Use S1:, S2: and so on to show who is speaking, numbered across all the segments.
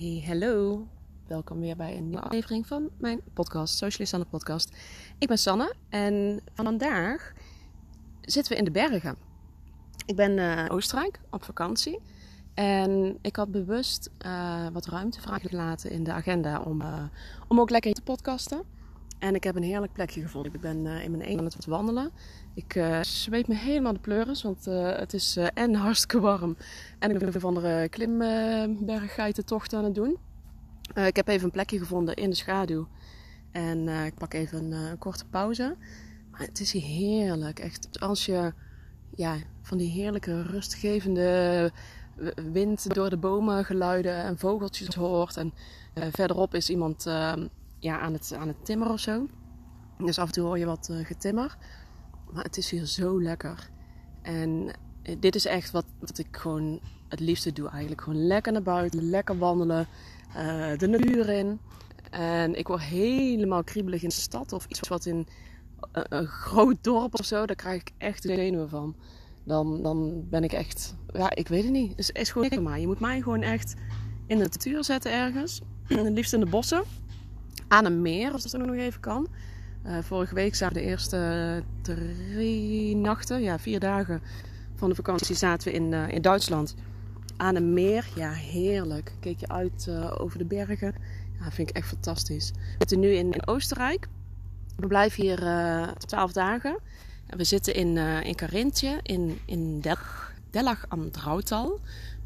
S1: Hey, hallo. Welkom weer bij een nieuwe aflevering van mijn podcast, Socialist aan podcast. Ik ben Sanne en vandaag zitten we in de bergen. Ik ben uh, Oostenrijk op vakantie en ik had bewust uh, wat ruimte vrijgelaten in de agenda om, uh, om ook lekker te podcasten. En ik heb een heerlijk plekje gevonden. Ik ben in mijn eentje aan het wandelen. Ik uh, zweet me helemaal de pleuris, want uh, het is uh, en hartstikke warm. En ik ben een andere klimberggeitentocht aan het doen. ik heb even een plekje gevonden in de schaduw. En ik pak even een korte pauze. Maar het is heerlijk. Echt, als je ja, van die heerlijke rustgevende wind door de bomen geluiden en vogeltjes hoort. En verderop is iemand ja, aan, het, aan het timmeren of zo. Dus af en toe hoor je wat getimmer. Maar het is hier zo lekker. En eh, dit is echt wat, wat ik gewoon het liefste doe eigenlijk. Gewoon lekker naar buiten, lekker wandelen, uh, de natuur in. En ik word helemaal kriebelig in de stad of iets wat in een, groot dorp of zo. Daar krijg ik echt de zenuwen van. Dan, dan ben ik echt, ja, ik weet het niet. Het is, is gewoon niks maar. Je moet mij gewoon echt in de natuur zetten ergens. Het liefst in de bossen. Aan een meer, als dat nog even kan. Uh, vorige week zaten de eerste drie nachten, ja, vier dagen van de vakantie zaten we in, uh, in Duitsland. Aan een meer, ja, heerlijk. Keek je uit over de bergen. Ja, vind ik echt fantastisch. We zitten nu in, Oostenrijk. We blijven hier twaalf dagen. En we zitten in, in Carintje, in, in Delach, Delach am Drautal.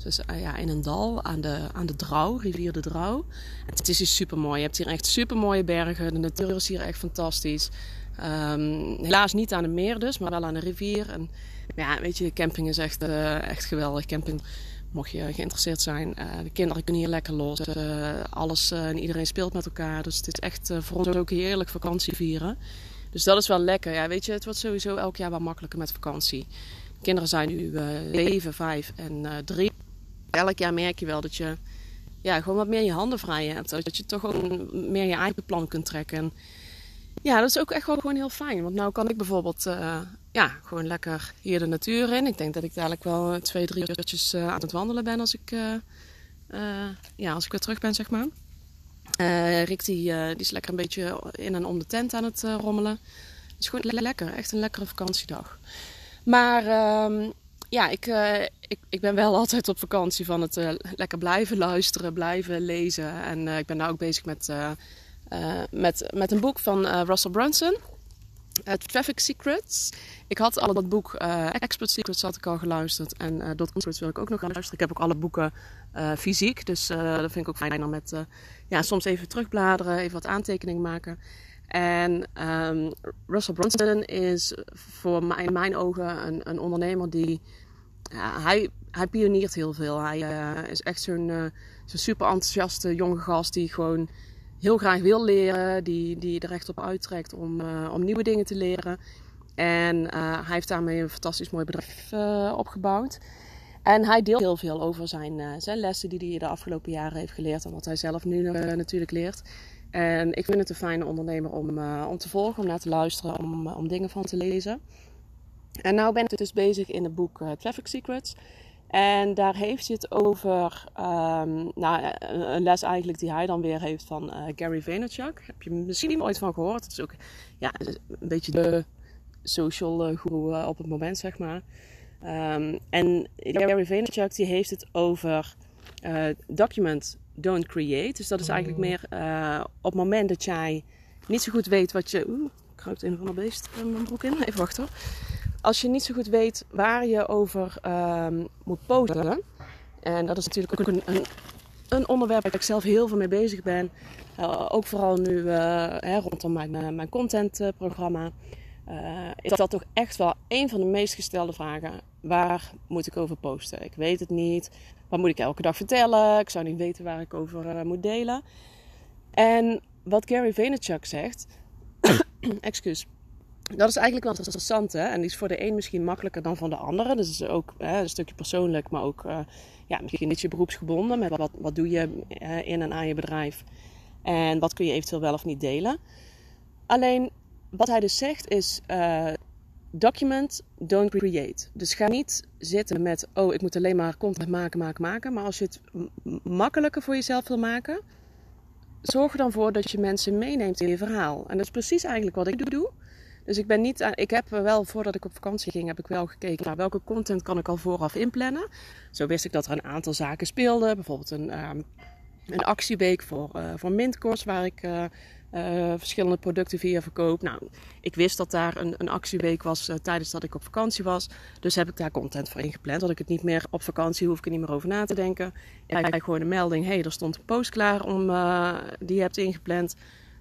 S1: Dus uh, ja, in een dal aan de, aan de Drouw, rivier de Drouw. het is hier super mooi. Je hebt hier echt super mooie bergen. De natuur is hier echt fantastisch. Um, helaas niet aan een meer dus, maar wel aan een rivier. En ja, weet je, de camping is echt, uh, echt geweldig. Camping, mocht je geïnteresseerd zijn. Uh, de kinderen kunnen hier lekker los. alles en iedereen speelt met elkaar. Dus het is echt voor ons ook heerlijk vakantie vieren. Dus dat is wel lekker. Ja, weet je, het wordt sowieso elk jaar wel makkelijker met vakantie. De kinderen zijn nu 7, 5 en 3 elk jaar merk je wel dat je ja, gewoon wat meer je handen vrij hebt. Dat je toch ook meer je eigen plan kunt trekken. En ja, dat is ook echt gewoon heel fijn. Want nu kan ik bijvoorbeeld uh, ja, gewoon lekker hier de natuur in. Ik denk dat ik dadelijk wel twee, drie uurtjes uh, aan het wandelen ben als ik, uh, ja, als ik weer terug ben, zeg maar. Rick die, die is lekker een beetje in en om de tent aan het rommelen. Het is gewoon lekker, echt een lekkere vakantiedag. Maar ehm, ja, ik, uh, ik, ik ben wel altijd op vakantie van het uh, lekker blijven luisteren, blijven lezen. En uh, ik ben nu ook bezig met, met, met een boek van Russell Brunson. Traffic Secrets. Ik had al dat boek Expert Secrets had ik al geluisterd. En Dot Secrets wil ik ook nog gaan luisteren. Ik heb ook alle boeken fysiek. Dus dat vind ik ook fijn om met ja, soms even terugbladeren, even wat aantekeningen maken. En um, Russell Brunson is voor mij, in mijn ogen een, een ondernemer die hij, hij pioniert heel veel. Hij uh, is echt zo'n uh, zo super enthousiaste jonge gast die gewoon heel graag wil leren. Die, die er echt op uittrekt om, uh, om nieuwe dingen te leren. En hij heeft daarmee een fantastisch mooi bedrijf opgebouwd. En hij deelt heel veel over zijn, zijn lessen die hij de afgelopen jaren heeft geleerd. En wat hij zelf nu natuurlijk leert. En ik vind het een fijne ondernemer om, om te volgen, om naar te luisteren, om, om dingen van te lezen. En nu ben ik dus bezig in het boek uh, Traffic Secrets. En daar heeft hij het over um, nou, een les eigenlijk die hij dan weer heeft van uh, Gary Vaynerchuk. Heb je misschien ooit van gehoord? Het is ook ja, een beetje de social uh, guru op het moment, zeg maar. Um, en Gary Vaynerchuk die heeft het over document, don't create. Dus dat is eigenlijk meer op het moment dat jij niet zo goed weet wat je... Oeh, kruipt een of ander beest in mijn broek in. Even wachten hoor als je niet zo goed weet waar je over um, moet posten. En dat is natuurlijk ook een, een, een, onderwerp waar ik zelf heel veel mee bezig ben. Uh, ook vooral nu uh, hè, rondom mijn, uh, mijn contentprogramma. is dat toch echt wel een van de meest gestelde vragen. Waar moet ik over posten? Ik weet het niet. Wat moet ik elke dag vertellen? Ik zou niet weten waar ik over moet delen. En wat Gary Vaynerchuk zegt... excuus dat is eigenlijk wel interessant. Hè? En die is voor de een misschien makkelijker dan voor de andere. Dus is ook hè, een stukje persoonlijk, maar ook uh, ja, misschien je beroepsgebonden. Met wat, wat doe je in en aan je bedrijf? En wat kun je eventueel wel of niet delen? Alleen wat hij dus zegt is: uh, document, don't create. Dus ga niet zitten met, oh, ik moet alleen maar content maken, maken, maken. Maar als je het makkelijker voor jezelf wil maken, zorg er dan voor dat je mensen meeneemt in je verhaal. En dat is precies eigenlijk wat ik doe. Dus ik ben niet aan, ik heb wel voordat ik op vakantie ging, heb ik wel gekeken naar welke content kan ik al vooraf inplannen. Zo wist ik dat er een aantal zaken speelden. Bijvoorbeeld een, um, een actieweek voor, uh, voor Mintcourse, waar ik uh, uh, verschillende producten via verkoop. Nou, ik wist dat daar een, een actieweek was tijdens dat ik op vakantie was. Dus heb ik daar content voor ingepland. Dat ik het niet meer op vakantie hoef ik er niet meer over na te denken. Ik krijg gewoon een melding, hey, er stond een post klaar om, die je hebt ingepland.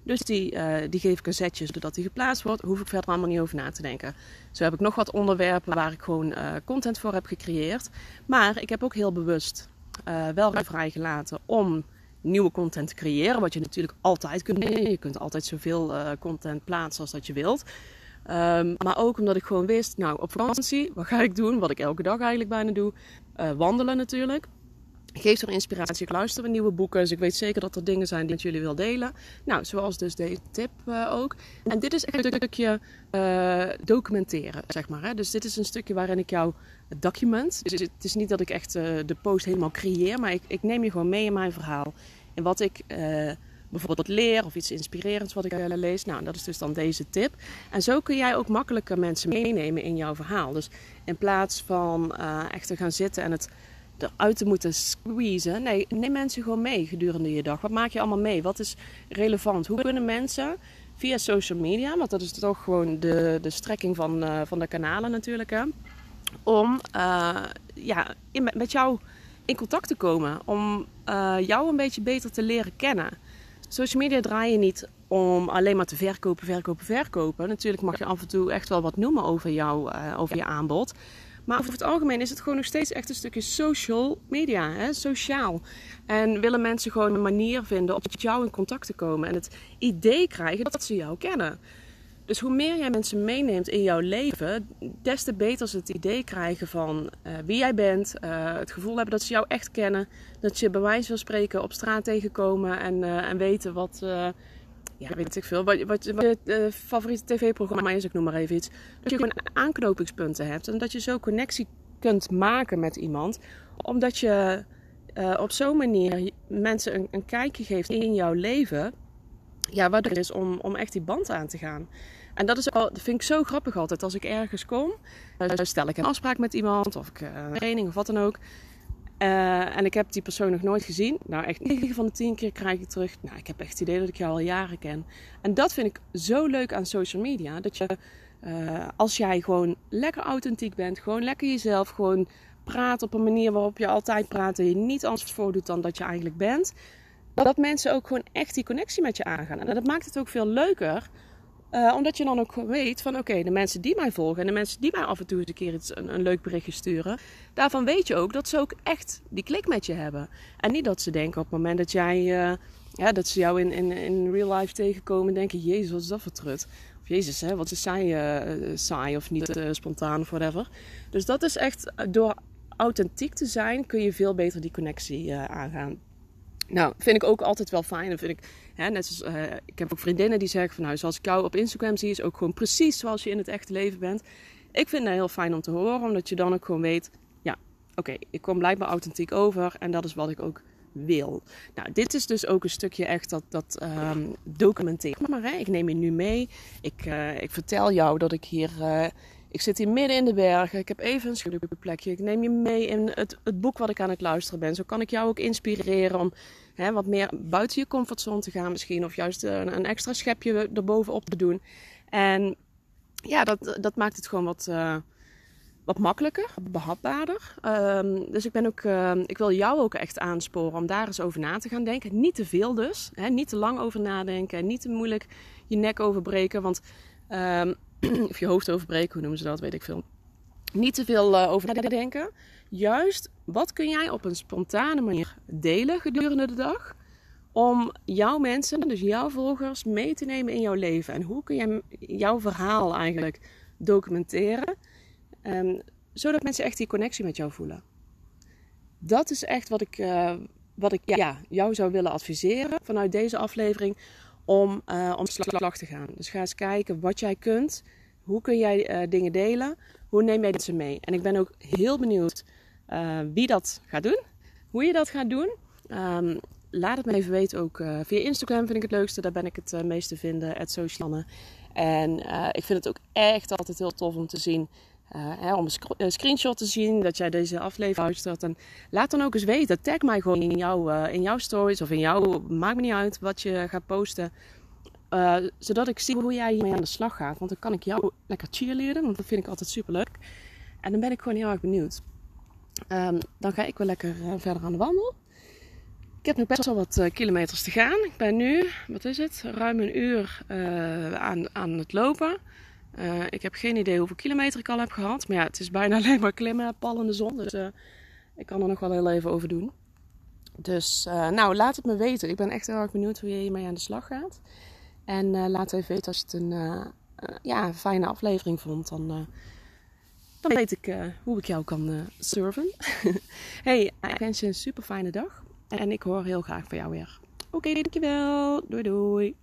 S1: Dus die, uh, die geef ik een zetje zodat die geplaatst wordt. Hoef ik verder allemaal niet over na te denken. Zo heb ik nog wat onderwerpen waar ik gewoon uh, content voor heb gecreëerd. Maar ik heb ook heel bewust uh, wel vrijgelaten om nieuwe content te creëren. Wat je natuurlijk altijd kunt doen. Je kunt altijd zoveel content plaatsen als dat je wilt. Um, maar ook omdat ik gewoon wist, nou op vakantie, wat ga ik doen? Wat ik elke dag eigenlijk bijna doe. wandelen natuurlijk. Geef er inspiratie. Ik luister naar nieuwe boeken. Dus ik weet zeker dat er dingen zijn die ik met jullie wil delen. Nou, zoals dus deze tip uh, ook. En dit is echt een stukje uh, documenteren, zeg maar. Hè? Dus dit is een stukje waarin ik jou document. Dus het is niet dat ik echt uh, de post helemaal creëer. Maar ik, ik, neem je gewoon mee in mijn verhaal. En wat ik bijvoorbeeld leer of iets inspirerends wat ik lees. Nou, dat is dus dan deze tip. En zo kun jij ook makkelijker mensen meenemen in jouw verhaal. Dus in plaats van echt te gaan zitten en het eruit te moeten squeezen. Nee, neem mensen gewoon mee gedurende je dag. Wat maak je allemaal mee? Wat is relevant? Hoe kunnen mensen via social media, want dat is toch gewoon de, de strekking van, uh, van de kanalen natuurlijk, hè, om uh, ja, in, met jou in contact te komen. Om uh, jou een beetje beter te leren kennen. Social media draai je niet om alleen maar te verkopen, verkopen, verkopen. Natuurlijk mag je af en toe echt wel wat noemen over, jou, over je aanbod. Maar over het algemeen is het gewoon nog steeds echt een stukje social media, hè? sociaal. En willen mensen gewoon een manier vinden om met jou in contact te komen. En het idee krijgen dat ze jou kennen. Dus hoe meer jij mensen meeneemt in jouw leven, des te beter ze het idee krijgen van uh, wie jij bent. Uh, het gevoel hebben dat ze jou echt kennen. Dat je bij wijze van spreken op straat tegenkomen en, uh, en weten wat ja, weet ik veel, wat, wat, wat je uh, favoriete tv-programma is, ik noem maar even iets. Dat je gewoon aanknopingspunten hebt en dat je zo connectie kunt maken met iemand. Omdat je uh, op zo'n manier mensen een, een, kijkje geeft in jouw leven. Ja, wat er is om, om echt die band aan te gaan. En dat, is al, dat vind ik zo grappig altijd. Als ik ergens kom, uh, stel ik een afspraak met iemand of ik, een training of wat dan ook. Uh, en ik heb die persoon nog nooit gezien. Nou, echt 9 van de 10 keer krijg ik terug. Nou, ik heb echt het idee dat ik jou al jaren ken. En dat vind ik zo leuk aan social media. Dat je, uh, als jij gewoon lekker authentiek bent, gewoon lekker jezelf, gewoon praat op een manier waarop je altijd praat en je niet anders voordoet dan dat je eigenlijk bent. Dat mensen ook gewoon echt die connectie met je aangaan. En dat maakt het ook veel leuker uh, omdat je dan ook weet van oké, de mensen die mij volgen en de mensen die mij af en toe eens een keer een, leuk berichtje sturen, daarvan weet je ook dat ze ook echt die klik met je hebben. En niet dat ze denken op het moment dat jij, uh, ja, dat ze jou in, in, in real life tegenkomen en denken, jezus, wat is dat voor trut? Of jezus, hè, wat is zij uh, saai of niet spontaan of whatever. Dus dat is echt, door authentiek te zijn kun je veel beter die connectie aangaan. Nou, vind ik ook altijd wel fijn. Vind ik, hè, net zoals, uh, ik heb ook vriendinnen die zeggen van nou, zoals ik jou op Instagram zie, is ook gewoon precies zoals je in het echte leven bent. Ik vind dat heel fijn om te horen, omdat je dan ook gewoon weet, ja, oké, ik kom blijkbaar authentiek over en dat is wat ik ook wil. Nou, dit is dus ook een stukje echt dat, dat um. Maar hè, ik neem je nu mee. Ik, uh, ik vertel jou dat ik hier uh, ik zit hier midden in de bergen. Ik heb even een schuilplekje. Ik neem je mee in het, het, boek wat ik aan het luisteren ben. Zo kan ik jou ook inspireren om hè, wat meer buiten je comfortzone te gaan misschien. Of juist een, een extra schepje erbovenop te doen. En ja, dat, dat maakt het gewoon wat, uh, wat makkelijker, behapbaarder. Um, dus ik, ben ook, uh, ik wil jou ook echt aansporen om daar eens over na te gaan denken. Niet te veel dus. Hè, niet te lang over nadenken. Niet te moeilijk je nek overbreken. Want... Um, of je hoofd overbreken, hoe noemen ze dat, weet ik veel. Niet te veel uh, over nadenken. Juist, wat kun jij op een spontane manier delen gedurende de dag? Om jouw mensen, dus jouw volgers, mee te nemen in jouw leven. En hoe kun jij jouw verhaal eigenlijk documenteren? Um, zodat mensen echt die connectie met jou voelen. Dat is echt wat ik, uh, wat ik ja, jou zou willen adviseren vanuit deze aflevering om, uh, om slag te gaan. Dus ga eens kijken wat jij kunt, Hoe kun jij dingen delen? Hoe neem jij ze mee? En ik ben ook heel benieuwd wie dat gaat doen. Hoe je dat gaat doen. Ehm, laat het me even weten. Ook via Instagram vind ik het leukste. Daar ben ik het uh, meest te vinden. Het Socialanne. En ik vind het ook echt altijd heel tof om te zien uh, hè, om een, screenshot te zien dat jij deze aflevering luistert. En laat dan ook eens weten. Tag mij gewoon in, uh, in jouw stories of in jouw. Maakt me niet uit wat je gaat posten. Uh, zodat ik zie hoe jij hiermee aan de slag gaat. Want dan kan ik jou lekker cheerleaden. Want dat vind ik altijd super leuk. En dan ben ik gewoon heel erg benieuwd. Um, dan ga ik wel lekker verder aan de wandel. Ik heb nog best wel wat kilometers te gaan. Ik ben nu, wat is het, ruim een uur aan, aan het lopen. Ik heb geen idee hoeveel kilometer ik al heb gehad. Maar ja, het is bijna alleen maar klimmen, pal de zon. Dus ik kan er nog wel heel even over doen. Dus nou, laat het me weten. Ik ben echt heel erg benieuwd hoe je hiermee aan de slag gaat. En laat even weten als je het een ja, fijne aflevering vond. Dan, dan weet ik hoe ik jou kan serven. hey, ik wens je een super fijne dag. En ik hoor heel graag van jou weer. Oké, okay, dankjewel. Doei doei.